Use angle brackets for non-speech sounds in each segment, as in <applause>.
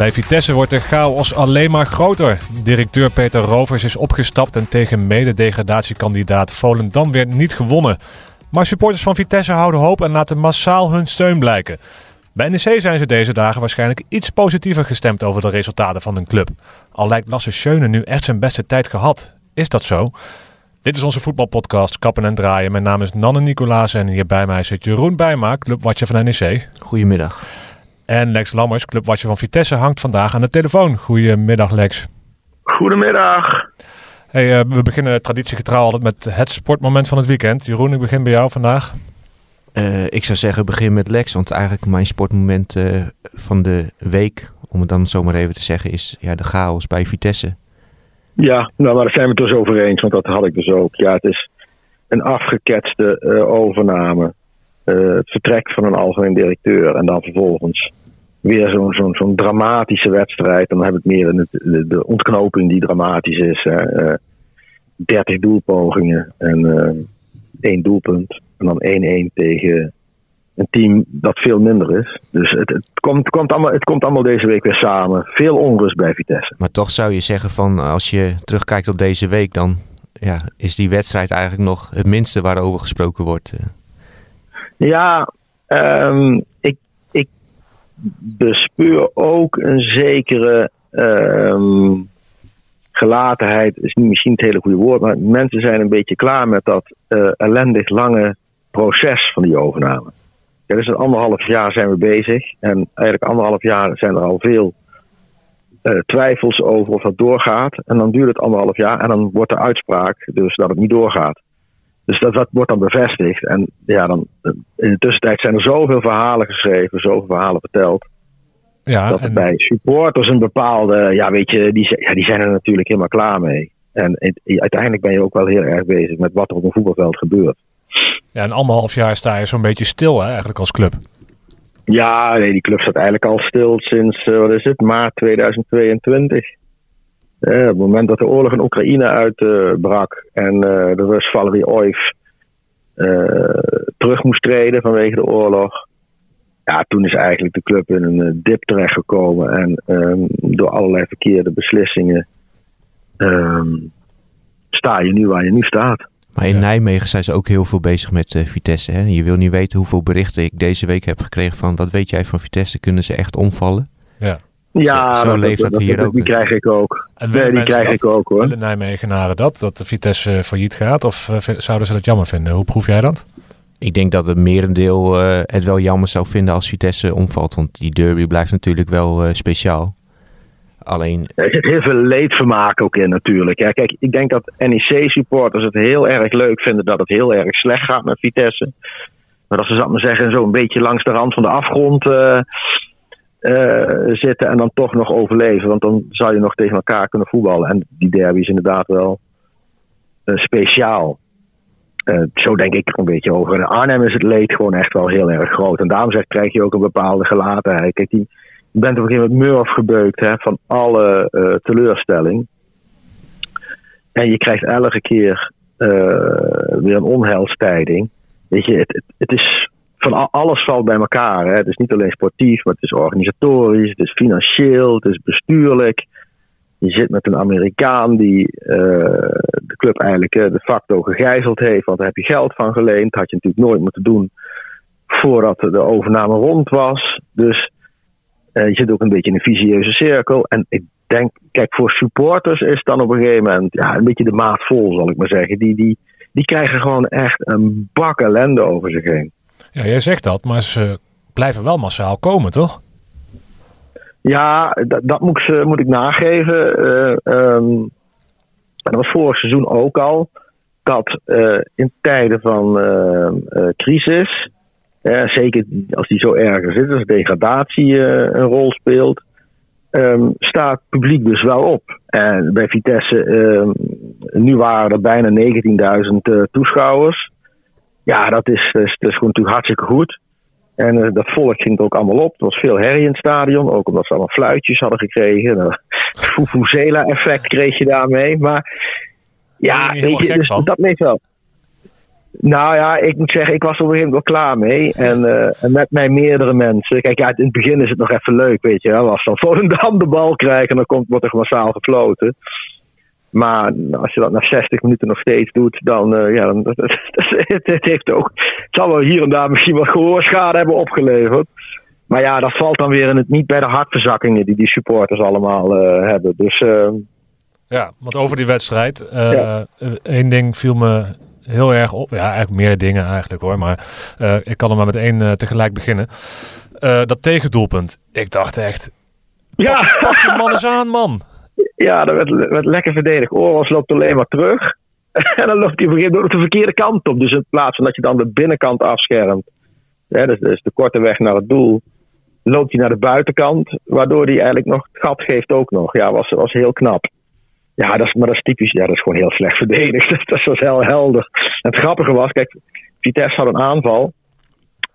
Bij Vitesse wordt de chaos alleen maar groter. Directeur Peter Rovers is opgestapt en tegen mede-degradatiekandidaat Volendam weer niet gewonnen. Maar supporters van Vitesse houden hoop en laten massaal hun steun blijken. Bij NEC zijn ze deze dagen waarschijnlijk iets positiever gestemd over de resultaten van hun club. Al lijkt Lasse Schöne nu echt zijn beste tijd gehad. Is dat zo? Dit is onze voetbalpodcast Kappen en Draaien. Mijn naam is Nanne Nicolaas en hier bij mij zit Jeroen Bijma, clubwatcher van NEC. Goedemiddag. En Lex Lammers, clubwatcher van Vitesse, hangt vandaag aan de telefoon. Goedemiddag Lex. Goedemiddag. Hey, uh, we beginnen traditiegetrouw altijd met het sportmoment van het weekend. Jeroen, ik begin bij jou vandaag. Uh, ik zou zeggen begin met Lex, want eigenlijk mijn sportmoment uh, van de week, om het dan zomaar even te zeggen, is ja, de chaos bij Vitesse. Ja, nou, maar daar zijn we het dus over eens, want dat had ik dus ook. Ja, het is een afgeketste uh, overname. het vertrek van een algemeen directeur en dan vervolgens weer zo'n zo'n zo'n dramatische wedstrijd. Dan hebben we het meer in de, de, ontknoping die dramatisch is. Hè. 30 doelpogingen en één doelpunt. En dan 1-1 tegen een team dat veel minder is. Dus het, het, komt, het, komt allemaal, het komt allemaal deze week weer samen. Veel onrust bij Vitesse. Maar toch zou je zeggen van als je terugkijkt op deze week, dan ja, is die wedstrijd eigenlijk nog het minste waarover gesproken wordt. Ja, um, ik, ik bespeur ook een zekere um, gelatenheid. Is misschien het hele goede woord, maar mensen zijn een beetje klaar met dat uh, ellendig lange proces van die overname. Ja, dus een anderhalf jaar zijn we bezig. En eigenlijk anderhalf jaar zijn er al veel uh, twijfels over of dat doorgaat. En dan duurt het anderhalf jaar en dan wordt de uitspraak dus dat het niet doorgaat. Dus dat, dat wordt dan bevestigd. En ja, dan, in de tussentijd zijn er zoveel verhalen geschreven, zoveel verhalen verteld. Ja, dat en... bij supporters een bepaalde, ja weet je, die, ja, die zijn er natuurlijk helemaal klaar mee. En uiteindelijk ben je ook wel heel erg bezig met wat er op een voetbalveld gebeurt. Ja, een anderhalf jaar sta je zo'n beetje stil hè, eigenlijk als club. Ja, nee, die club staat eigenlijk al stil sinds, uh, wat is het, maart 2022. Uh, op het moment dat de oorlog in Oekraïne uitbrak en de Rus Valerie Oif terug moest treden vanwege de oorlog. Ja, toen is eigenlijk de club in een dip terechtgekomen en um, door allerlei verkeerde beslissingen um, sta je nu waar je nu staat. Maar in ja. Nijmegen zijn ze ook heel veel bezig met uh, Vitesse. Hè? Je wil niet weten hoeveel berichten ik deze week heb gekregen van... wat weet jij van Vitesse? Kunnen ze echt omvallen? Ja. Ja, zo, zo dat, leeft dat, dat hier dat, ook. Die krijg ik ook. En nee, die krijg ik ook hoor. Willen Nijmegenaren dat? Dat de Vitesse uh, failliet gaat? Of uh, zouden ze dat jammer vinden? Hoe proef jij dat? Ik denk dat het merendeel het wel jammer zou vinden als Vitesse omvalt. Want die derby blijft natuurlijk wel speciaal. Alleen... Er zit heel veel leedvermaak ook in natuurlijk. Kijk, ik denk dat NEC-supporters het heel erg leuk vinden dat het heel erg slecht gaat met Vitesse. Maar als ze, zal maar zeggen, zo een beetje langs de rand van de afgrond uh, uh, zitten en dan toch nog overleven. Want dan zou je nog tegen elkaar kunnen voetballen. En die derby is inderdaad wel uh, speciaal. zo denk ik er een beetje over. In Arnhem is het leed gewoon echt wel heel erg groot. En daarom zeg, krijg je ook een bepaalde gelatenheid. Kijk, die, bent op een gegeven moment murf gebeukt hè, van alle uh, teleurstelling. En je krijgt elke keer uh, weer een onheilstijding. Weet je, het, het, is van alles valt bij elkaar. Hè. Het is niet alleen sportief, maar het is organisatorisch, het is financieel, het is bestuurlijk. Je zit met een Amerikaan die uh, de club eigenlijk de facto gegijzeld heeft, want daar heb je geld van geleend. Dat had je natuurlijk nooit moeten doen voordat de overname rond was. Dus uh, je zit ook een beetje in een visieuze cirkel. En ik denk, kijk, voor supporters is dan op een gegeven moment ja, een beetje de maat vol, zal ik maar zeggen. Die, die, die krijgen gewoon echt een bak ellende over zich heen. Ja, jij zegt dat, maar ze blijven wel massaal komen, toch? Ja, dat, dat moet, ik, moet ik nageven. Uh, um, dat was vorig seizoen ook al. Dat uh, in tijden van crisis ja, zeker als die zo ergens zit, als degradatie uh, een rol speelt, um, staat publiek dus wel op. En bij Vitesse, um, nu waren er bijna 19.000 uh, toeschouwers. Ja, dat is, is, gewoon natuurlijk hartstikke goed. En uh, dat volk ging er ook allemaal op. Er was veel herrie in het stadion, ook omdat ze allemaal fluitjes hadden gekregen. Een <laughs> Fufuzela-effect kreeg je daarmee. Maar ja, weet je, dus, dat leeft wel. Nou ja, ik moet zeggen, ik was er op een gegeven moment wel klaar mee. En, uh, en met mij meerdere mensen. Kijk, ja, in het begin is het nog even leuk, weet je wel. Als dan <laughs> Volendam de bal krijgt en dan komt, wordt er massaal gefloten. Maar als je dat na 60 minuten nog steeds doet, dan, uh, ja, dan, <laughs> het, het, heeft ook, het zal wel hier en daar misschien wat gehoorschade hebben opgeleverd. Maar ja, dat valt dan weer in het, niet bij de hartverzakkingen die die supporters allemaal uh, hebben. Dus, uh, ja, want over die wedstrijd, ja. één ding viel me heel erg op. Ja, eigenlijk meer dingen eigenlijk hoor. Maar ik kan er maar met één tegelijk beginnen. dat tegendoelpunt. Ik dacht echt, ja. pak je man eens aan man. Ja, dat werd, werd lekker verdedigd. Oros loopt alleen maar terug. <laughs> en dan loopt hij op een gegeven moment de verkeerde kant op. Dus in plaats van dat je dan de binnenkant afschermt. Ja, dus, dus de korte weg naar het doel. Loopt hij naar de buitenkant. Waardoor hij eigenlijk nog het gat geeft ook nog. Ja, was, was heel knap. Ja, dat is, maar dat is typisch. Ja, dat is gewoon heel slecht verdedigd. <laughs> dat was heel helder. En het grappige was, kijk, Vitesse had een aanval.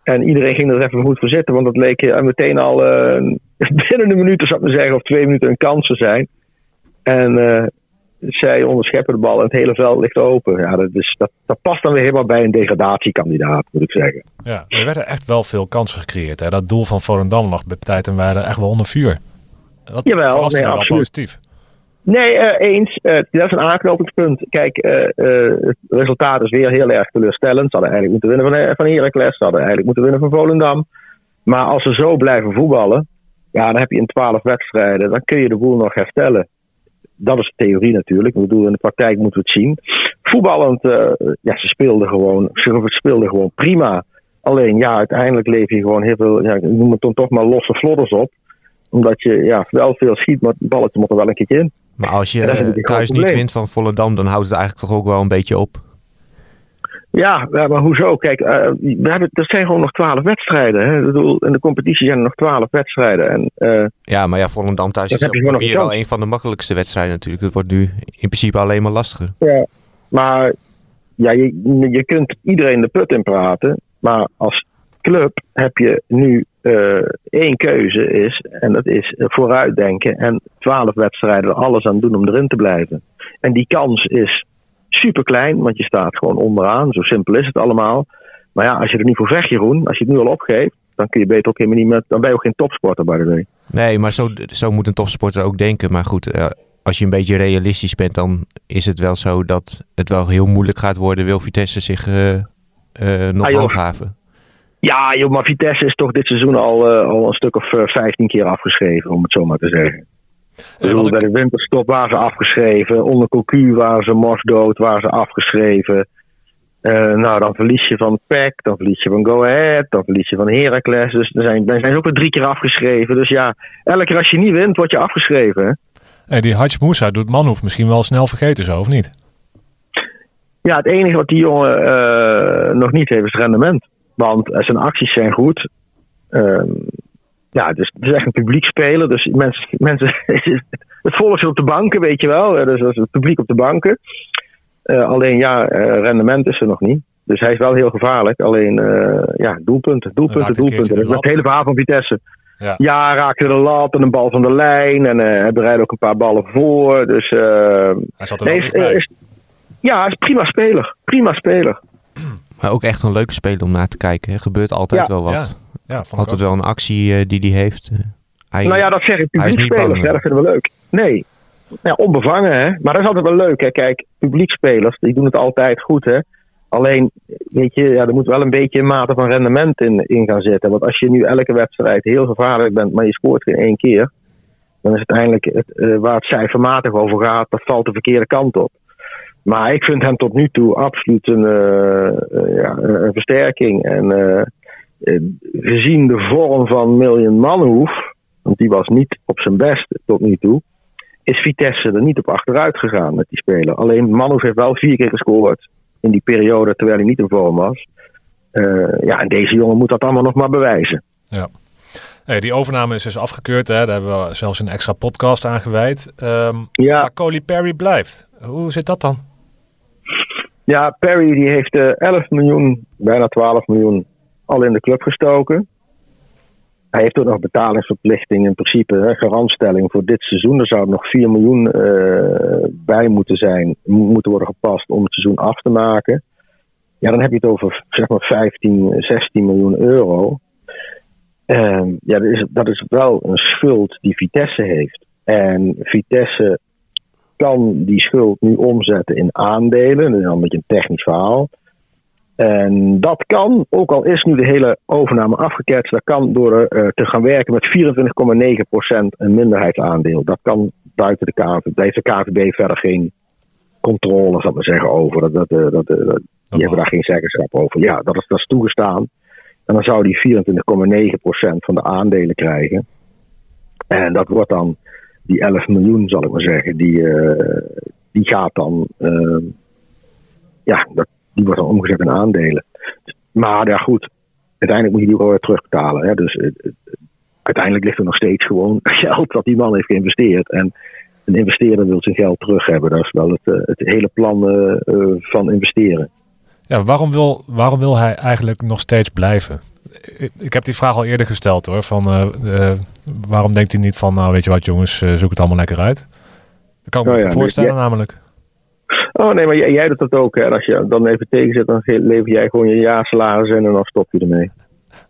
En iedereen ging er even goed voor zitten. Want dat leek meteen al uh, <laughs> binnen een minuut, zou ik maar zeggen, of twee minuten een kans te zijn. En uh, zij onderscheppen de bal en het hele veld ligt open. Ja, dat, is, dat, dat past dan weer helemaal bij een degradatiekandidaat, moet ik zeggen. Ja, er werden echt wel veel kansen gecreëerd. Hè? Dat doel van Volendam lag bij tijd en waren echt wel onder vuur. Dat Jawel, nee, absoluut. positief. Nee, uh, eens. Uh, dat is een aanknopingspunt. Kijk, het resultaat is weer heel erg teleurstellend. Ze hadden eigenlijk moeten winnen van, van Heracles. Ze hadden eigenlijk moeten winnen van Volendam. Maar als ze zo blijven voetballen, ja, dan heb je in twaalf wedstrijden, dan kun je de boel nog herstellen dat is de theorie natuurlijk. Ik bedoel, in de praktijk moeten we het zien. Voetballend, ja, ze speelden gewoon, ze speelden gewoon prima. Alleen, ja, uiteindelijk leef je gewoon heel veel, ja, noem het dan toch maar losse flodders op. Omdat je ja, wel veel schiet, maar balletje moet er wel een keertje in. Maar als je uh, thuis niet wint van Volendam, dan houdt het eigenlijk toch ook wel een beetje op. Ja, maar hoezo? Kijk, uh, we hebben, er zijn gewoon nog twaalf wedstrijden. Hè? Ik bedoel, in de competitie zijn er nog twaalf wedstrijden. En, uh, ja, maar ja, Volendam thuis is op papier wel een van de makkelijkste wedstrijden natuurlijk. Het wordt nu in principe alleen maar lastiger. Ja, maar ja, je, je kunt iedereen de put in praten. Maar als club heb je nu uh, één keuze is, en dat is vooruitdenken en twaalf wedstrijden er alles aan doen om erin te blijven. En die kans is super klein, want je staat gewoon onderaan. Zo simpel is het allemaal. Maar ja, als je er niet voor vecht, Jeroen, als je het nu al opgeeft, dan kun je beter ook helemaal niet met. Dan ben je ook geen topsporter, bij de way. Nee, maar zo, zo moet een topsporter ook denken. Maar goed, uh, als je een beetje realistisch bent, dan is het wel zo dat het wel heel moeilijk gaat worden. Wil Vitesse zich uh, nog ah, handhaven? Ja, joh, maar Vitesse is toch dit seizoen al, al een stuk of 15 keer afgeschreven, om het zo maar te zeggen. Bedoel, bij de winterstop waren ze afgeschreven. Onder Cocu waren ze morsdood, waren ze afgeschreven. Uh, nou, dan verlies je van PEC, dan verlies je van Go Ahead, dan verlies je van Heracles. Dus er zijn, er zijn ook weer drie keer afgeschreven. Dus ja, elke keer als je niet wint, word je afgeschreven. Hey, die Hajj Moussa doet Manhoef misschien wel snel vergeten zo, of niet? Ja, het enige wat die jongen uh, nog niet heeft is rendement. Want zijn acties zijn goed. Uh, ja, dus het is echt een publiek speler. Dus mensen, mensen, <laughs> het volk zit op de banken, weet je wel. Dus het publiek op de banken. Uh, alleen ja, uh, rendement is er nog niet. Dus hij is wel heel gevaarlijk. Alleen uh, ja, doelpunten, doelpunten, doelpunten. Dat is het hele verhaal van Vitesse. Ja, ja raakte de lat en een bal van de lijn. En hij bereidde ook een paar ballen voor. Dus, hij zat er nee, is, is, Ja, hij is prima speler. Prima speler. Maar ook echt een leuke speler om naar te kijken. Er gebeurt altijd ja. wel wat. Ja, Altijd wel een actie uh, die hij heeft. Hij, nou ja, dat zeg ik. Publiekspelers, ja, dat vinden we leuk. Nee, ja, onbevangen hè. Maar dat is altijd wel leuk hè. Kijk, publiekspelers, die doen het altijd goed hè. Alleen, weet je, ja, er moet wel een beetje een mate van rendement in, in gaan zitten. Want als je nu elke wedstrijd heel gevaarlijk bent, maar je scoort geen één keer. Dan is het uiteindelijk het, uh, waar het cijfermatig over gaat, dat valt de verkeerde kant op. Maar ik vind hem tot nu toe absoluut een, uh, ja, een versterking. En eh, gezien de vorm van Million Manhoef, want die was niet op zijn best tot nu toe, is Vitesse er niet op achteruit gegaan met die speler. Alleen Manhoef heeft wel vier keer gescoord in die periode terwijl hij niet in vorm was. Uh, ja, en deze jongen moet dat allemaal nog maar bewijzen. Ja. Hey, die overname is dus afgekeurd. Hè? Daar hebben we zelfs een extra podcast aan gewijd. Um, ja. Maar Coley Perry blijft. Hoe zit dat dan? Ja, Perry die heeft uh, 11 miljoen, bijna 12 miljoen al in de club gestoken. Hij heeft ook nog betalingsverplichting in principe, hè, garantstelling voor dit seizoen. Er zou nog 4 miljoen uh, bij moeten zijn, moeten worden gepast om het seizoen af te maken. ja, dan heb je het over zeg maar 15, 16 miljoen euro. En ja, dat is, dat is wel een schuld die Vitesse heeft. En Vitesse kan die schuld nu omzetten in aandelen. Dat is een beetje een technisch verhaal. En dat kan, ook al is nu de hele overname afgeketst, dat kan door uh, te gaan werken met 24,9% een minderheidsaandeel. Dat kan buiten de KVB. Daar heeft de KVB verder geen controle, zal zeggen, over. Dat, dat, dat, dat die hebben daar geen zeggenschap over. Ja, dat is, dat is toegestaan. En dan zou die 24,9% van de aandelen krijgen. En dat wordt dan die 11 miljoen, zal ik maar zeggen, die, uh, die gaat dan. Uh, ja, dat, die wordt dan omgezet in aandelen. Maar ja, goed. Uiteindelijk moet je die ook weer terugbetalen. Dus uh, uiteindelijk ligt er nog steeds gewoon <laughs> geld dat die man heeft geïnvesteerd. En een investeerder wil zijn geld terug hebben. Dat is wel het, het hele plan van investeren. Ja, waarom wil, waarom wil hij eigenlijk nog steeds blijven? Ik heb die vraag al eerder gesteld hoor. Van, uh, uh, waarom denkt hij niet van, nou weet je wat jongens, uh, zoek het allemaal lekker uit? Dat kan ik me ja, voorstellen nee, namelijk. Oh nee, maar jij, jij doet dat ook. Hè? Als je dan even tegen zit, dan lever jij gewoon je jaarsalaris in en dan stop je ermee.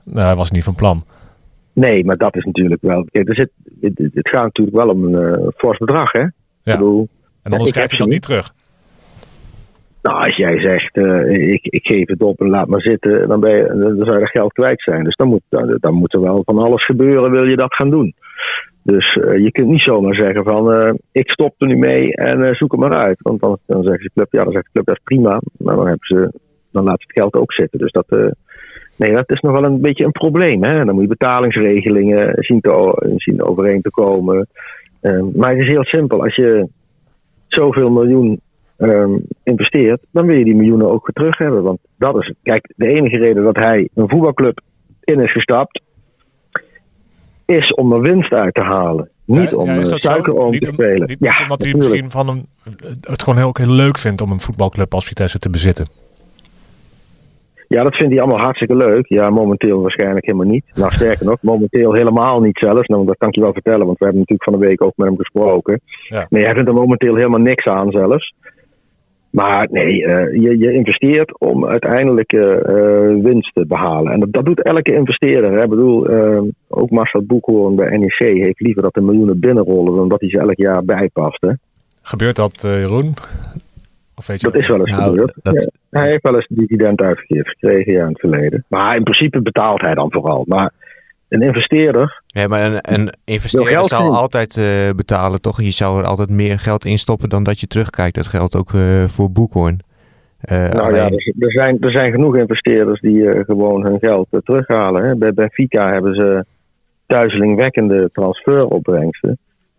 Nou, dat was niet van plan. Nee, maar dat is natuurlijk wel. Kijk, er zit, het, het gaat natuurlijk wel om een fors bedrag, hè? Ja. Ik bedoel, en anders krijg je dat niet terug. Nou, als jij zegt, uh, ik, ik geef het op en laat maar zitten, dan, ben je, dan zou je dat geld kwijt zijn. Dus dan moet, dan, dan er wel van alles gebeuren, wil je dat gaan doen. Dus uh, je kunt niet zomaar zeggen van, uh, ik stop er nu mee en zoek het maar uit. Want dan, dan zegt de club, ja, dan zegt de club, dat is prima. Maar dan, hebben ze, dan laat ze het geld ook zitten. Dus dat, nee, dat is nog wel een beetje een probleem. Hè? Dan moet je betalingsregelingen zien, te, zien overeen te komen. maar het is heel simpel. Als je zoveel miljoen um, investeert, dan wil je die miljoenen ook weer terug hebben. Want dat is, kijk, de enige reden dat hij een voetbalclub in is gestapt, is om er winst uit te halen. Niet om ja, suikeroom te spelen. Niet, ja, omdat hij misschien van hem, het gewoon heel, heel leuk vindt om een voetbalclub als Vitesse te bezitten. Ja, dat vindt hij allemaal hartstikke leuk. Ja, momenteel waarschijnlijk helemaal niet. Nou, sterker nog, momenteel helemaal niet zelfs. Nou, dat kan ik je wel vertellen, want we hebben natuurlijk van de week ook met hem gesproken. Ja. Nee, hij vindt er momenteel helemaal niks aan zelfs. Maar nee, uh, je, je, investeert om uiteindelijk uh, winst te behalen. En dat, dat, doet elke investeerder. Hè. Ik bedoel, ook Marcel Boekhoorn bij NEC heeft liever dat de miljoenen binnenrollen dan dat hij ze elk jaar bijpast. Hè. Gebeurt dat, Jeroen? Of weet je dat is wel eens nou, gebeurd. Dat... hij heeft wel eens dividend uitgegeven gekregen ja, in het verleden. Maar in principe betaalt hij dan vooral. Maar een investeerder. Ja, maar een, een investeerder zal altijd uh, betalen, toch? Je zou er altijd meer geld in stoppen dan dat je terugkijkt. Dat geldt ook uh, voor Boekhoorn. Uh, nou alleen... ja, er, er, zijn, er zijn genoeg investeerders die gewoon hun geld terughalen. Hè. Bij Benfica hebben ze duizelingwekkende transferopbrengsten.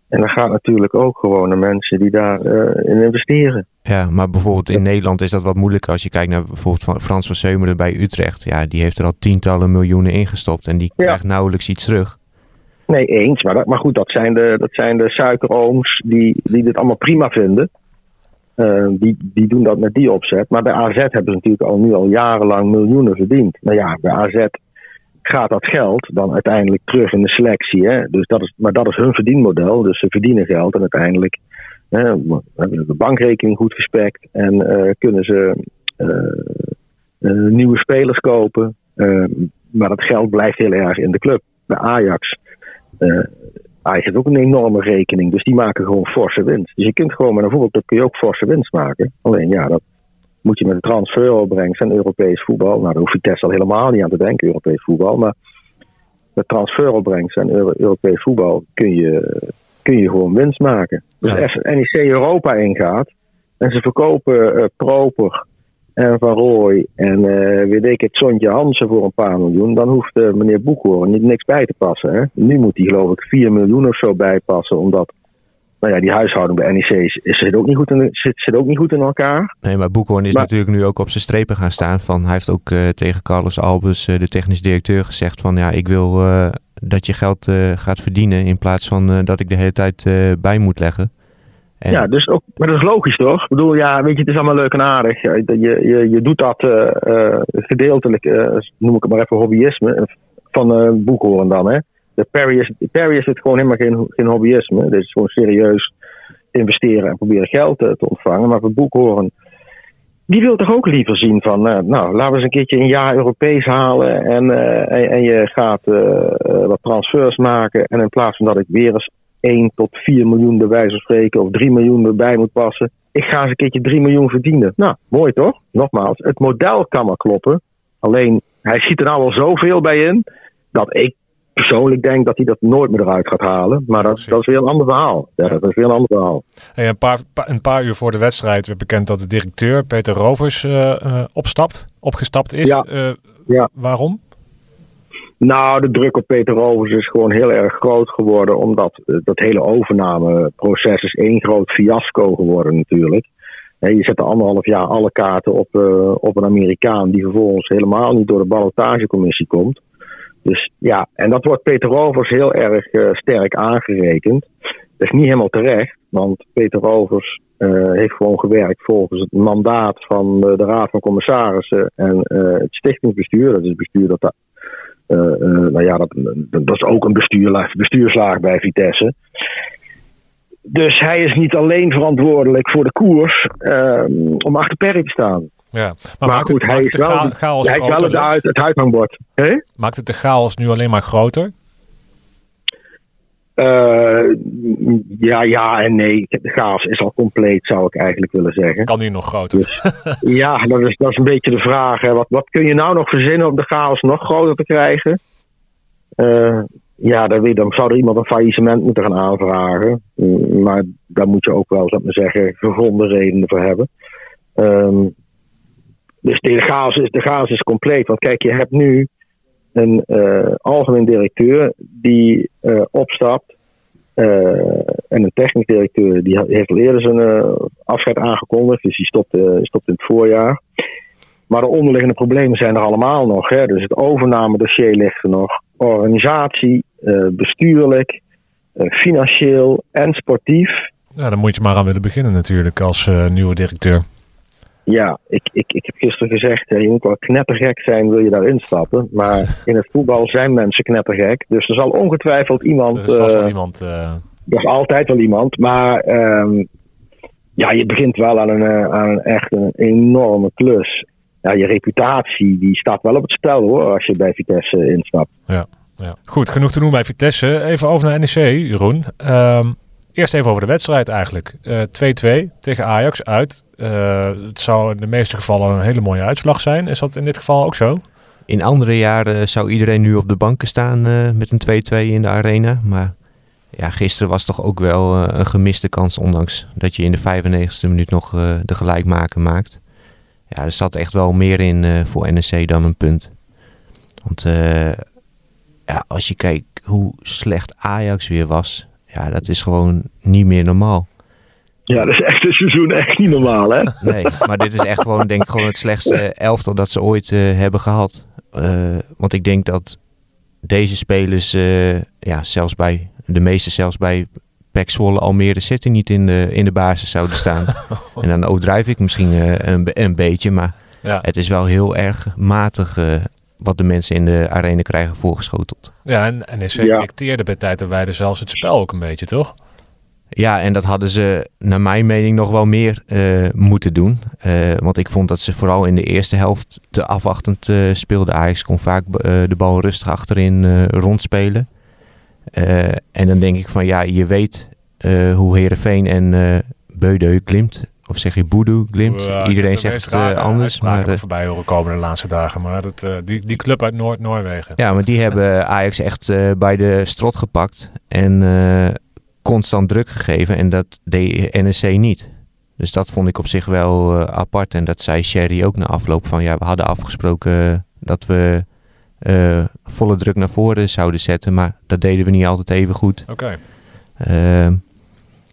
En dan gaat natuurlijk ook gewoon naar mensen die daarin in investeren. Ja, maar bijvoorbeeld in Nederland is dat wat moeilijker als je kijkt naar bijvoorbeeld Frans van Seumeren bij Utrecht. Ja, die heeft er al tientallen miljoenen ingestopt en die krijgt nauwelijks iets terug. Nee, eens. Maar, dat, maar goed, dat zijn de, dat zijn de suikerooms die, die dit allemaal prima vinden. Uh, die, die doen dat met die opzet. Maar bij AZ hebben ze natuurlijk al nu al jarenlang miljoenen verdiend. Nou ja, bij AZ gaat dat geld dan uiteindelijk terug in de selectie. Hè? Dus dat is, maar dat is hun verdienmodel. Dus ze verdienen geld en uiteindelijk hebben ze de bankrekening goed gespekt en uh, kunnen ze uh, uh, nieuwe spelers kopen. maar dat geld blijft heel erg in de club. Bij Ajax. Ajax heeft ook een enorme rekening, dus die maken gewoon forse winst. Dus je kunt gewoon met een voetbalclub kun je ook forse winst maken. Alleen ja, dat, moet je met de transferopbrengst en Europees voetbal. Nou, daar hoeft Vitesse al helemaal niet aan te denken, Europees voetbal. Maar met transferopbrengst en Europees voetbal kun je, kun je gewoon winst maken. Dus als NEC Europa ingaat en ze verkopen uh, Proper en Van Rooij en uh, weet ik het, Sontje Hansen voor een paar miljoen, dan hoeft uh, meneer Boekhoorn niet niks bij te passen. Hè? Nu moet hij geloof ik 4 miljoen of zo bijpassen, omdat nou ja, die huishouding bij NEC is, zit, ook niet goed in, zit, zit ook niet goed in elkaar. Nee, maar Boekhoorn is natuurlijk nu ook op zijn strepen gaan staan. Van, hij heeft ook uh, tegen Carlos Albus, uh, de technisch directeur, gezegd van ja, ik wil uh, dat je geld gaat verdienen in plaats van dat ik de hele tijd bij moet leggen. En... Ja, dus ook, maar dat is logisch toch? Ik bedoel, ja, weet je, het is allemaal leuk en aardig. Je, je, je doet dat gedeeltelijk, noem ik het maar even, hobbyisme, van Boekhoorn dan, hè. De Perry is, is het gewoon helemaal geen, geen hobbyisme. Dit is gewoon serieus investeren en proberen geld te, te ontvangen. Maar voor Boekhoorn die wil toch ook liever zien van, nou, laten we eens een keertje een jaar Europees halen en, en, en, je gaat wat transfers maken. En in plaats van dat ik weer eens 1 tot 4 miljoen bij wijze spreken of 3 miljoen erbij moet passen. Ik ga eens een keertje 3 miljoen verdienen. Nou, mooi toch? Nogmaals, het model kan maar kloppen. Alleen, hij ziet er nou al zoveel bij in dat ik persoonlijk denk dat hij dat nooit meer eruit gaat halen. Maar dat, dat is weer een ander verhaal. Ja, dat is weer een ander verhaal. Hey, een, paar, een paar uur voor de wedstrijd werd bekend dat de directeur Peter Rovers uh, uh, opstapt, opgestapt is. Ja. Uh, ja. Waarom? Nou, de druk op Peter Rovers is gewoon heel erg groot geworden, omdat dat hele overnameproces is één groot fiasco geworden natuurlijk. Je zet anderhalf jaar alle kaarten op, op een Amerikaan die vervolgens helemaal niet door de ballotagecommissie komt. Dus ja, en dat wordt Peter Rovers heel erg uh, sterk aangerekend. Dat is niet helemaal terecht, want Peter Rovers uh, heeft gewoon gewerkt volgens het mandaat van de, de Raad van Commissarissen en het stichtingsbestuur. Dat is het bestuur dat. nou ja, dat, dat is ook een bestuurslaag bij Vitesse. Dus hij is niet alleen verantwoordelijk voor de koers om achter Perry te staan. Ja, maar, goed, het, hij maakt is de wel, cha- chaos hij is wel groter? het, uit, het uithangbord. Hè? Maakt het de chaos nu alleen maar groter? Uh, ja, ja en nee. De chaos is al compleet, zou ik eigenlijk willen zeggen. Kan die nog groter? Dus, <laughs> ja, dat is, dat is een beetje de vraag. Hè. Wat, wat kun je nou nog verzinnen om de chaos nog groter te krijgen? Uh, ja, dan, dan zou er iemand een faillissement moeten gaan aanvragen. Maar daar moet je ook wel, zou ik maar zeggen, gegronde redenen voor hebben. Um, dus de chaos, is, de chaos is compleet. Want kijk, je hebt nu een uh, algemeen directeur die uh, opstapt. Uh, en een technisch directeur die heeft al eerder zijn afscheid aangekondigd. Dus die stopt, stopt in het voorjaar. Maar de onderliggende problemen zijn er allemaal nog. Hè. Dus het overnamedossier ligt er nog. Organisatie, bestuurlijk, financieel en sportief. Ja, dan moet je maar aan willen beginnen natuurlijk als nieuwe directeur. Ja, ik, ik, ik heb gisteren gezegd, je moet wel knettergek zijn, wil je daar instappen. Maar <laughs> in het voetbal zijn mensen knettergek. Dus er zal ongetwijfeld iemand... Er is vast wel uh, iemand... Uh... Er is altijd wel iemand, maar um, ja, je begint wel aan een, aan een echt een enorme klus. Ja, je reputatie, die staat wel op het spel hoor, als je bij Vitesse instapt. Ja, ja. goed, genoeg te doen bij Vitesse. Even over naar NEC, Jeroen. Um, Eerst even over de wedstrijd eigenlijk. 2-2 uh, tegen Ajax uit. Uh, het zou in de meeste gevallen een hele mooie uitslag zijn. Is dat in dit geval ook zo? In andere jaren zou iedereen nu op de banken staan uh, met een 2-2 in de arena. Maar ja, gisteren was toch ook wel uh, een gemiste kans, ondanks dat je in de 95e minuut nog de gelijkmaker maakt. Ja, er zat echt wel meer in voor NEC dan een punt. Want als je kijkt hoe slecht Ajax weer was, ja, dat is gewoon niet meer normaal. Ja, dat is echt een seizoen echt niet normaal, hè? Nee, maar dit is echt gewoon, denk ik, gewoon het slechtste elftal dat ze ooit uh, hebben gehad. Uh, want ik denk dat deze spelers, uh, ja, zelfs bij de meeste, zelfs bij Pek Zwolle, Almere City niet in de, in de basis zouden staan. <laughs> en dan overdrijf ik misschien een, een beetje, maar ja. het is wel heel erg matig wat de mensen in de arena krijgen voorgeschoteld. Ja, en NEC ja. dicteerde bij tijd en wijde zelfs het spel ook een beetje, toch? Ja, en dat hadden ze naar mijn mening nog wel meer uh, moeten doen. Uh, want ik vond dat ze vooral in de eerste helft te afwachtend uh, speelden. Ajax kon vaak de bal rustig achterin rondspelen. en dan denk ik van ja, je weet hoe Heerenveen en Beudeu klimt of zeg je Boedoe, Glimt? Ja, Iedereen zegt uh, anders. Maar uh, voorbij horen komen de laatste dagen. Maar dat, uh, die, die club uit Noord-Noorwegen. Ja, maar die hebben Ajax echt bij de strot gepakt. En constant druk gegeven. En dat deed NEC niet. Dus dat vond ik op zich wel apart. En dat zei Sherry ook na afloop van... Ja, we hadden afgesproken dat we volle druk naar voren zouden zetten. Maar dat deden we niet altijd even goed. Oké. Okay.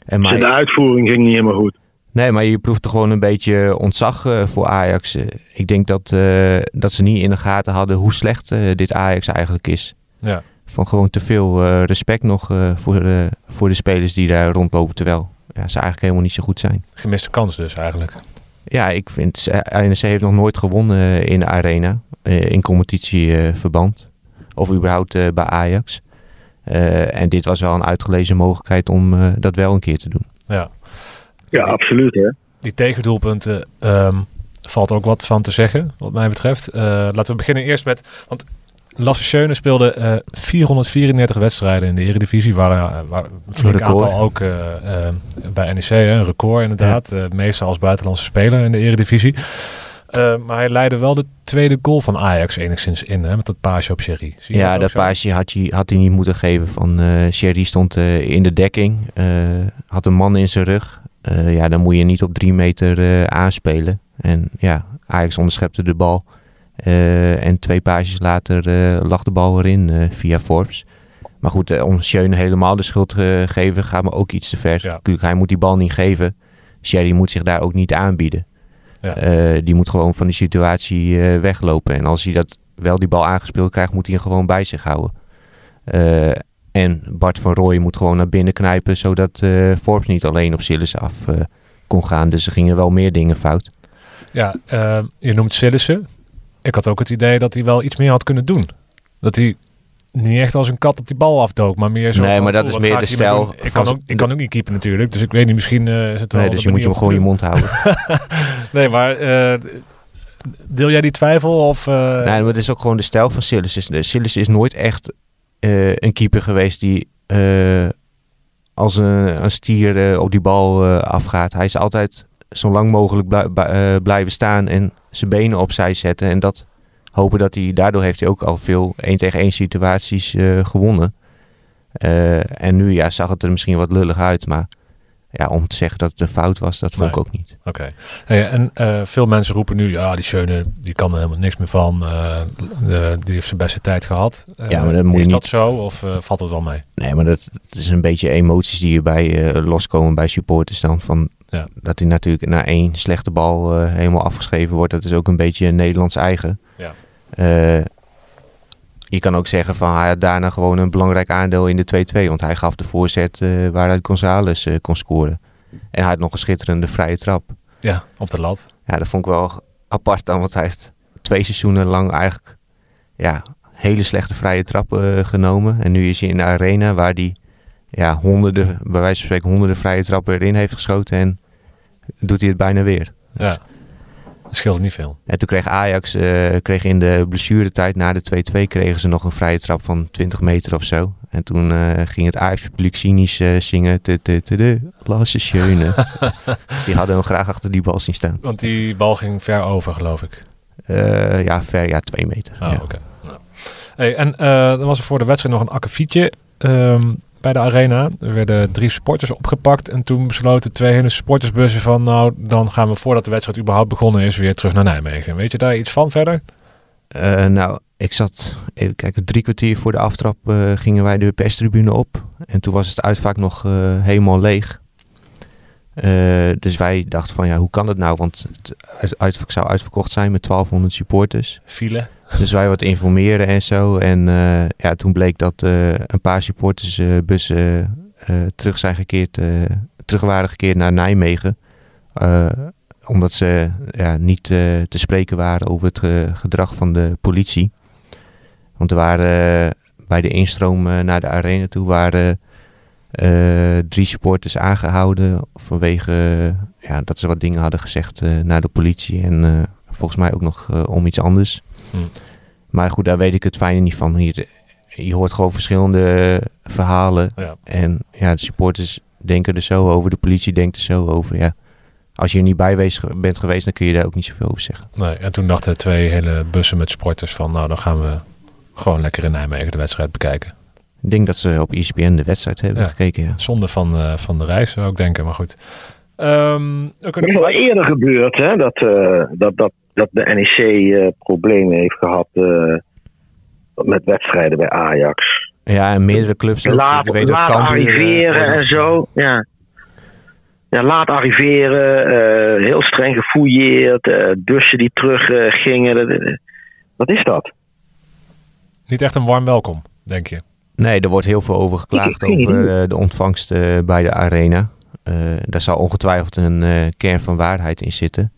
en maar, de uitvoering ging niet helemaal goed. Nee, maar je proeft er gewoon een beetje ontzag uh, voor Ajax. Uh, ik denk dat, uh, dat ze niet in de gaten hadden hoe slecht dit Ajax eigenlijk is. Ja. Van gewoon te veel respect nog voor, de, voor de spelers die daar rondlopen. Terwijl ja, ze eigenlijk helemaal niet zo goed zijn. Gemiste kans dus eigenlijk. Ja, ik vind NEC heeft nog nooit gewonnen in de arena. in competitieverband. of überhaupt bij Ajax. en dit was wel een uitgelezen mogelijkheid om dat wel een keer te doen. Ja. Ja, absoluut hè. Die tegendoelpunten, um, valt ook wat van te zeggen, wat mij betreft. Uh, laten we beginnen eerst met... Want Lasse Schöne speelde uh, 434 wedstrijden in de Eredivisie. Waar, waar een aantal ook uh, bij NEC, een record inderdaad. Ja. meestal als buitenlandse speler in de Eredivisie. maar hij leidde wel de tweede goal van Ajax enigszins in, hè, met dat paasje op Sherry. ja, dat, paasje had hij, had hij niet moeten geven. Van, Sherry stond in de dekking, had een man in zijn rug. ja, dan moet je niet op drie meter aanspelen. En ja, Ajax onderschepte de bal. Uh, en twee pages later uh, lag de bal erin uh, via Forbes. Maar goed, om Schöne helemaal de schuld te geven gaat me ook iets te ver. Ja. Hij moet die bal niet geven. Sherry moet zich daar ook niet aanbieden. Ja. die moet gewoon van die situatie weglopen. En als hij dat wel die bal aangespeeld krijgt, moet hij hem gewoon bij zich houden. en Bart van Rooij moet gewoon naar binnen knijpen, zodat Forbes niet alleen op Sillis af kon gaan. Dus er gingen wel meer dingen fout. Ja, je noemt Sillissen ik had ook het idee dat hij wel iets meer had kunnen doen. Dat hij niet echt als een kat op die bal afdook, maar meer zo. Nee, maar dat is meer de stijl. Ik kan, ook, ik kan ook niet keepen natuurlijk, dus ik weet niet, misschien uh, is het wel. Nee, dus je moet je gewoon je mond houden. <laughs> nee, maar uh, deel jij die twijfel? Of, uh... Nee, maar het is ook gewoon de stijl van Silas. Silas is nooit echt een keeper geweest die als een, een stier op die bal afgaat. Hij is altijd zo lang mogelijk blijven staan en zijn benen opzij zetten. En dat hopen dat hij, daardoor heeft hij ook al veel 1 tegen 1 situaties uh, gewonnen. Uh, en nu ja, zag het er misschien wat lullig uit, maar ja, om te zeggen dat het een fout was, dat vond ik ook niet. Oké. Hey, en uh, veel mensen roepen nu, ja, die Schöne, die kan er helemaal niks meer van. De, die heeft zijn beste tijd gehad. ja, maar dat moet is je dat zo of valt het wel mee? Nee, maar dat, dat, is een beetje emoties die erbij loskomen bij supporters dan. Van, ja. Dat hij natuurlijk na één slechte bal uh, helemaal afgeschreven wordt. Dat is ook een beetje Nederlands eigen. Ja. Uh, je kan ook zeggen van hij had daarna gewoon een belangrijk aandeel in de 2-2. Want hij gaf de voorzet uh, waaruit González kon scoren. En hij had nog een schitterende vrije trap. Ja, op de lat. Ja, dat vond ik wel apart dan. Want hij heeft twee seizoenen lang eigenlijk ja, hele slechte vrije trappen genomen. En nu is hij in de arena waar hij ja, honderden, bij wijze van spreken honderden vrije trappen erin heeft geschoten. En doet hij het bijna weer. Ja, dat scheelt niet veel. En toen kreeg Ajax uh, kreeg in de blessuretijd na de 2-2 kregen ze nog een vrije trap van 20 meter of zo. En toen uh, ging het Ajax-publiek cynisch uh, zingen. Lasse Schöne. <laughs> dus die hadden hem graag achter die bal zien staan. Want die bal ging ver over, geloof ik. ja, ver, ja, twee meter. Oh, ja. oké. Nou. Hey, en dan was er voor de wedstrijd nog een akkefietje. Um, bij de arena. Er werden drie sporters opgepakt. En toen besloten twee hele sportersbussen van... nou, dan gaan we voordat de wedstrijd überhaupt begonnen is... weer terug naar Nijmegen. Weet je daar iets van verder? Uh, nou, ik zat... Even kijken, drie kwartier voor de aftrap uh, gingen wij de perstribune op. En toen was het uitvaak nog uh, helemaal leeg. Dus wij dachten van, ja, hoe kan het nou? Want het uitvak zou uitverkocht zijn met 1200 supporters. File. Dus wij wat informeren en zo. En uh, ja, toen bleek dat uh, een paar supportersbussen terug zijn gekeerd, terug waren gekeerd naar Nijmegen. omdat ze ja, niet te spreken waren over het gedrag van de politie. Want er waren bij de instroom naar de arena toe waren drie supporters aangehouden vanwege ja, dat ze wat dingen hadden gezegd naar de politie. En volgens mij ook nog om iets anders. Hm. Maar goed, daar weet ik het fijne niet van. Hier, je hoort gewoon verschillende verhalen. Ja. En ja, de supporters denken er zo over, de politie denkt er zo over. Ja. Als je er niet bij bent geweest, dan kun je daar ook niet zoveel over zeggen. Nee, en toen dachten twee hele bussen met supporters van... nou, dan gaan we gewoon lekker in Nijmegen de wedstrijd bekijken. Ik denk dat ze op ESPN de wedstrijd hebben gekeken. Ja. Zonde van, uh, van de reis, zou ik denken. Maar goed. Um, het is wel eerder gebeurd hè, dat, uh, dat, dat dat de NEC uh, problemen heeft gehad uh, met wedstrijden bij Ajax. Ja, en meerdere clubs ook. Laat, weet laat dat arriveren en zo. Ja. ja, laat arriveren. Uh, heel streng gefouilleerd. bussen die terug gingen. Wat is dat? Niet echt een warm welkom, denk je? Nee, er wordt heel veel over geklaagd over de ontvangst bij de arena. daar zal ongetwijfeld een kern van waarheid in zitten.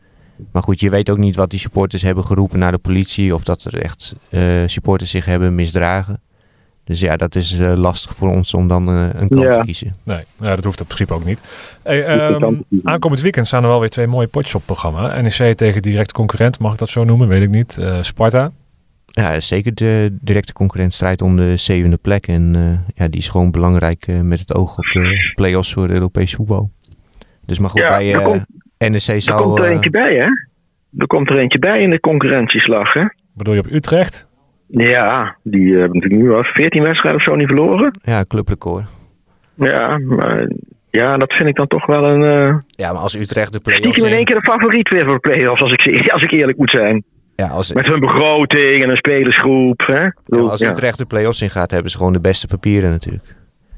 Maar goed, je weet ook niet wat die supporters hebben geroepen naar de politie. Of dat er echt uh, supporters zich hebben misdragen. Dus ja, dat is uh, lastig voor ons om dan uh, een kant Ja. te kiezen. Nee, nou, dat hoeft in principe ook niet. Hey, ehm, aankomend weekend staan er wel weer twee mooie potjes op het programma. NEC tegen direct concurrent, mag ik dat zo noemen? Weet ik niet. Eh, Sparta. Ja, zeker de directe concurrent strijdt om de zevende plek. En eh, ja, die is gewoon belangrijk eh, met het oog op de play-offs voor Europees voetbal. Dus maar goed, Ja, bij er eh, komt- NEC Er zou... komt er eh, eentje bij, hè? Er komt er eentje bij in de concurrentieslag, hè? Bedoel je op Utrecht? Ja, die hebben natuurlijk nu al 14 wedstrijden of zo niet verloren. ja, clubrecord. Ja, maar ja, dat vind ik dan toch wel een. eh Ja, maar als Utrecht de play-offs... stiekem in één keer de favoriet weer voor de play-offs, als ik, als ik eerlijk moet zijn. Ja, als, Met hun begroting en een spelersgroep. Hè? Ja, als ja. Utrecht de play-offs in gaat, hebben ze gewoon de beste papieren natuurlijk.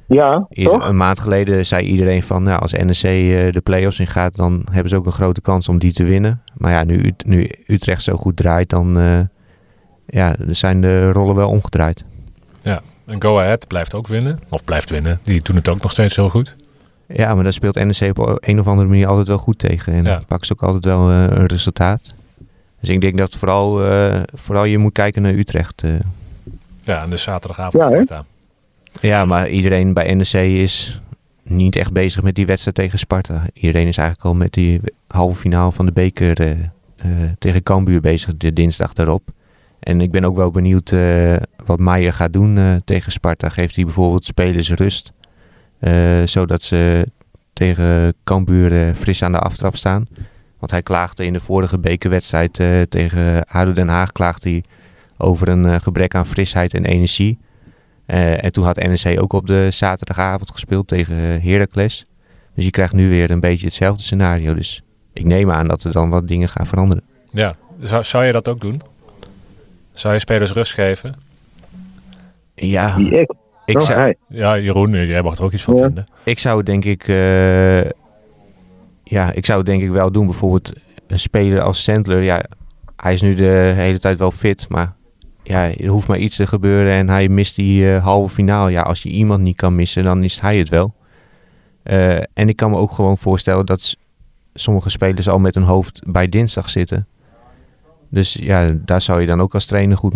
Ja, Ieder- toch? een maand geleden zei iedereen van, nou, als NEC eh, de play-offs in gaat, dan hebben ze ook een grote kans om die te winnen. Maar ja, nu, nu Utrecht zo goed draait, dan eh, ja, zijn de rollen wel omgedraaid. Ja. En Go Ahead blijft ook winnen. Of blijft winnen. Die doen het ook nog steeds heel goed. Ja, maar daar speelt NEC op een of andere manier altijd wel goed tegen. En Ja. pakken ze ook altijd wel eh, een resultaat. Dus ik denk dat vooral, eh, vooral je moet kijken naar Utrecht. eh. Ja, en de zaterdagavond Ja? Sparta. Ja, maar iedereen bij NEC is niet echt bezig met die wedstrijd tegen Sparta. Iedereen is eigenlijk al met die halve finale van de beker eh, eh, tegen Cambuur bezig de dinsdag daarop. En ik ben ook wel benieuwd eh, wat Maier gaat doen eh, tegen Sparta. Geeft hij bijvoorbeeld spelers rust, eh, zodat ze tegen Cambuur fris aan de aftrap staan. Want hij klaagde in de vorige bekerwedstrijd eh, tegen ADO Den Haag klaagde hij over een eh, gebrek aan frisheid en energie. Eh, en toen had NEC ook op de zaterdagavond gespeeld tegen Heracles. Dus je krijgt nu weer een beetje hetzelfde scenario. Dus ik neem aan dat er dan wat dingen gaan veranderen. Ja. Zou, zou je dat ook doen? Zou je spelers rust geven? Ja, Die ik. ik Oh, zou. Ja, Jeroen, jij mag er ook iets van Ja. vinden. ik zou het denk ik... eh, ja, ik zou het denk ik wel doen. Bijvoorbeeld een speler als Sandler. Ja, hij is nu de hele tijd wel fit, maar... Ja, er hoeft maar iets te gebeuren en hij mist die eh, halve finale. Ja, als je iemand niet kan missen, dan is hij het wel. Eh, en ik kan me ook gewoon voorstellen dat sommige spelers al met hun hoofd bij dinsdag zitten. Dus ja, daar zou je dan ook als trainer goed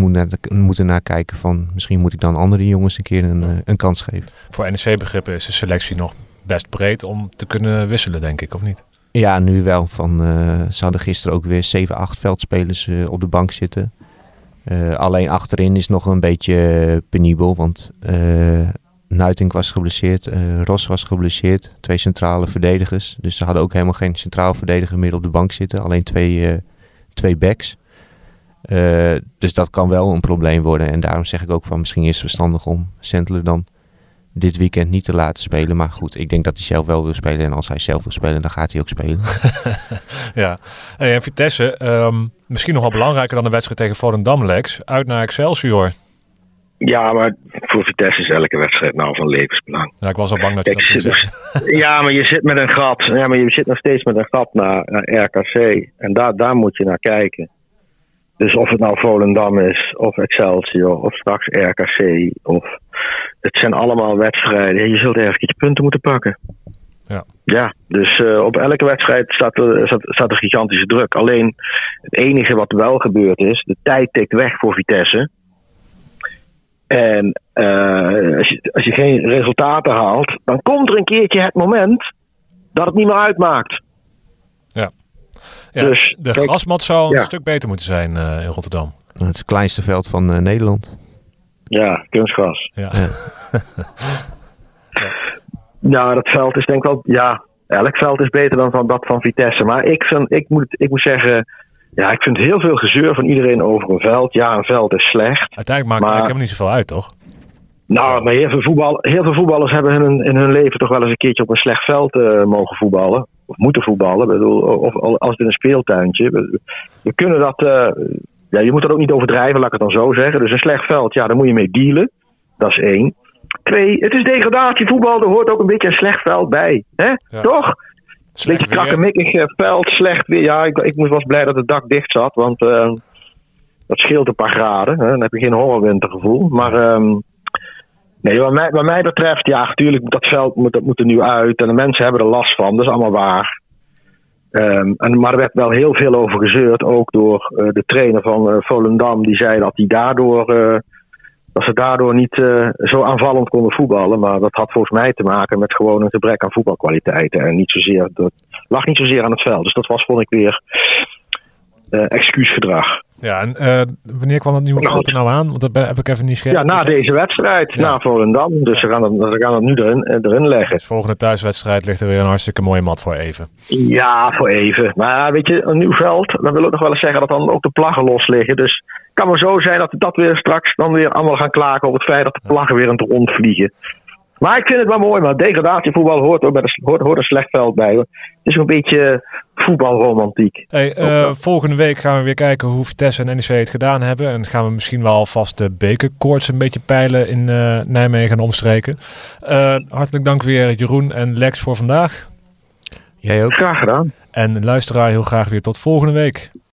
moeten naar, kijken van... misschien moet ik dan andere jongens een keer een, eh, een kans geven. Voor NEC-begrippen is de selectie nog best breed om te kunnen wisselen, denk ik, of niet? Ja, nu wel. Van, eh, ze hadden gisteren ook weer 7, 8 veldspelers eh, op de bank zitten. Eh, alleen achterin is nog een beetje penibel, want Nuitink was geblesseerd, Ros was geblesseerd, twee centrale verdedigers. Dus ze hadden ook helemaal geen centraal verdediger meer op de bank zitten, alleen twee, twee backs. Dus dat kan wel een probleem worden en daarom zeg ik ook van misschien is het verstandig om Sentler dan dit weekend niet te laten spelen. Maar goed, ik denk dat hij zelf wel wil spelen en als hij zelf wil spelen, dan gaat hij ook spelen. <laughs> Ja. Hey, en Vitesse, ehm, misschien nog wel belangrijker dan de wedstrijd tegen Volendam, Lex. Uit naar Excelsior. Ja, maar voor Vitesse is elke wedstrijd nou van levensbelang. Ja, ik was al bang dat je Kijk, dat zit- zeggen. <laughs> Ja, maar je zit met een gat. Ja, maar je zit nog steeds met een gat naar, naar RKC. En daar, daar moet je naar kijken. Dus of het nou Volendam is, of Excelsior, of straks RKC. Of, het zijn allemaal wedstrijden. Je zult ergens je punten moeten pakken. Ja. Ja, dus eh, op elke wedstrijd staat er, staat, staat er gigantische druk. Alleen het enige wat wel gebeurd is, de tijd tikt weg voor Vitesse. En eh, als, je, als je geen resultaten haalt, dan komt er een keertje het moment dat het niet meer uitmaakt. Ja, Dus, de kijk, grasmat zou een ja. stuk beter moeten zijn eh, in Rotterdam. Het is het kleinste veld van eh, Nederland. Ja, kunstgras. Ja. <laughs> Ja. Dat veld is denk ik wel. Ja, elk veld is beter dan van dat van Vitesse. Maar ik, vind, ik, moet, ik moet zeggen. Ja, ik vind heel veel gezeur van iedereen over een veld. Ja, een veld is slecht. Uiteindelijk maakt het Maar- helemaal niet zoveel uit, toch? Nou, maar heel veel, voetbal, heel veel voetballers hebben in hun, in hun leven toch wel eens een keertje op een slecht veld eh, mogen voetballen. Of moeten voetballen. Ik bedoel, of, of als het in een speeltuintje. We, we kunnen dat. eh, ja, je moet dat ook niet overdrijven, laat ik het dan zo zeggen. Dus een slecht veld, ja, daar moet je mee dealen. Dat is één. Twee, het is degradatievoetbal, er hoort ook een beetje een slecht veld bij. Hè? Ja. Toch? Slecht beetje krakkemikkig eh, veld, slecht weer. Ja, ik, ik was blij dat het dak dicht zat, want eh, dat scheelt een paar graden. Hè? Dan heb je geen horrorwintergevoel. Maar ehm, nee, wat mij, wat mij betreft, ja, natuurlijk dat veld moet, dat moet er nu uit. En de mensen hebben er last van, dat is allemaal waar. Ehm, en, maar er werd wel heel veel over gezeurd, ook door eh, de trainer van eh, Volendam. Die zei dat daardoor eh, dat ze daardoor niet zo aanvallend konden voetballen. Maar dat had volgens mij te maken met gewoon een gebrek aan voetbalkwaliteiten. En niet zozeer, dat lag niet zozeer aan het veld. Dus dat was, vond ik weer, excuusgedrag. Ja, en uh, wanneer kwam dat nieuwe veld er nou aan? Want dat heb ik even niet scherp. Ja, na deze wedstrijd, ja. na Volendam. Dus we gaan het, we gaan het nu erin, erin leggen. Dus volgende thuiswedstrijd ligt er weer een hartstikke mooie mat voor even. Ja, voor even. Maar weet je, een nieuw veld, dan wil ik nog wel eens zeggen dat dan ook de plaggen los liggen. Dus het kan maar zo zijn dat we dat weer straks dan weer allemaal gaan klagen over het feit dat de plaggen weer in het rond vliegen. Maar ik vind het wel mooi, maar degradatievoetbal hoort, ook bij de, hoort, hoort een slecht veld bij. Hoor. Het is een beetje voetbalromantiek. Hey, uh, volgende week gaan we weer kijken hoe Vitesse en NEC het gedaan hebben. En gaan we misschien wel alvast de bekerkoorts een beetje peilen in uh, Nijmegen en omstreken. Uh, hartelijk dank weer Jeroen en Lex voor vandaag. Jij ook. Graag gedaan. En luisteraar heel graag weer tot volgende week.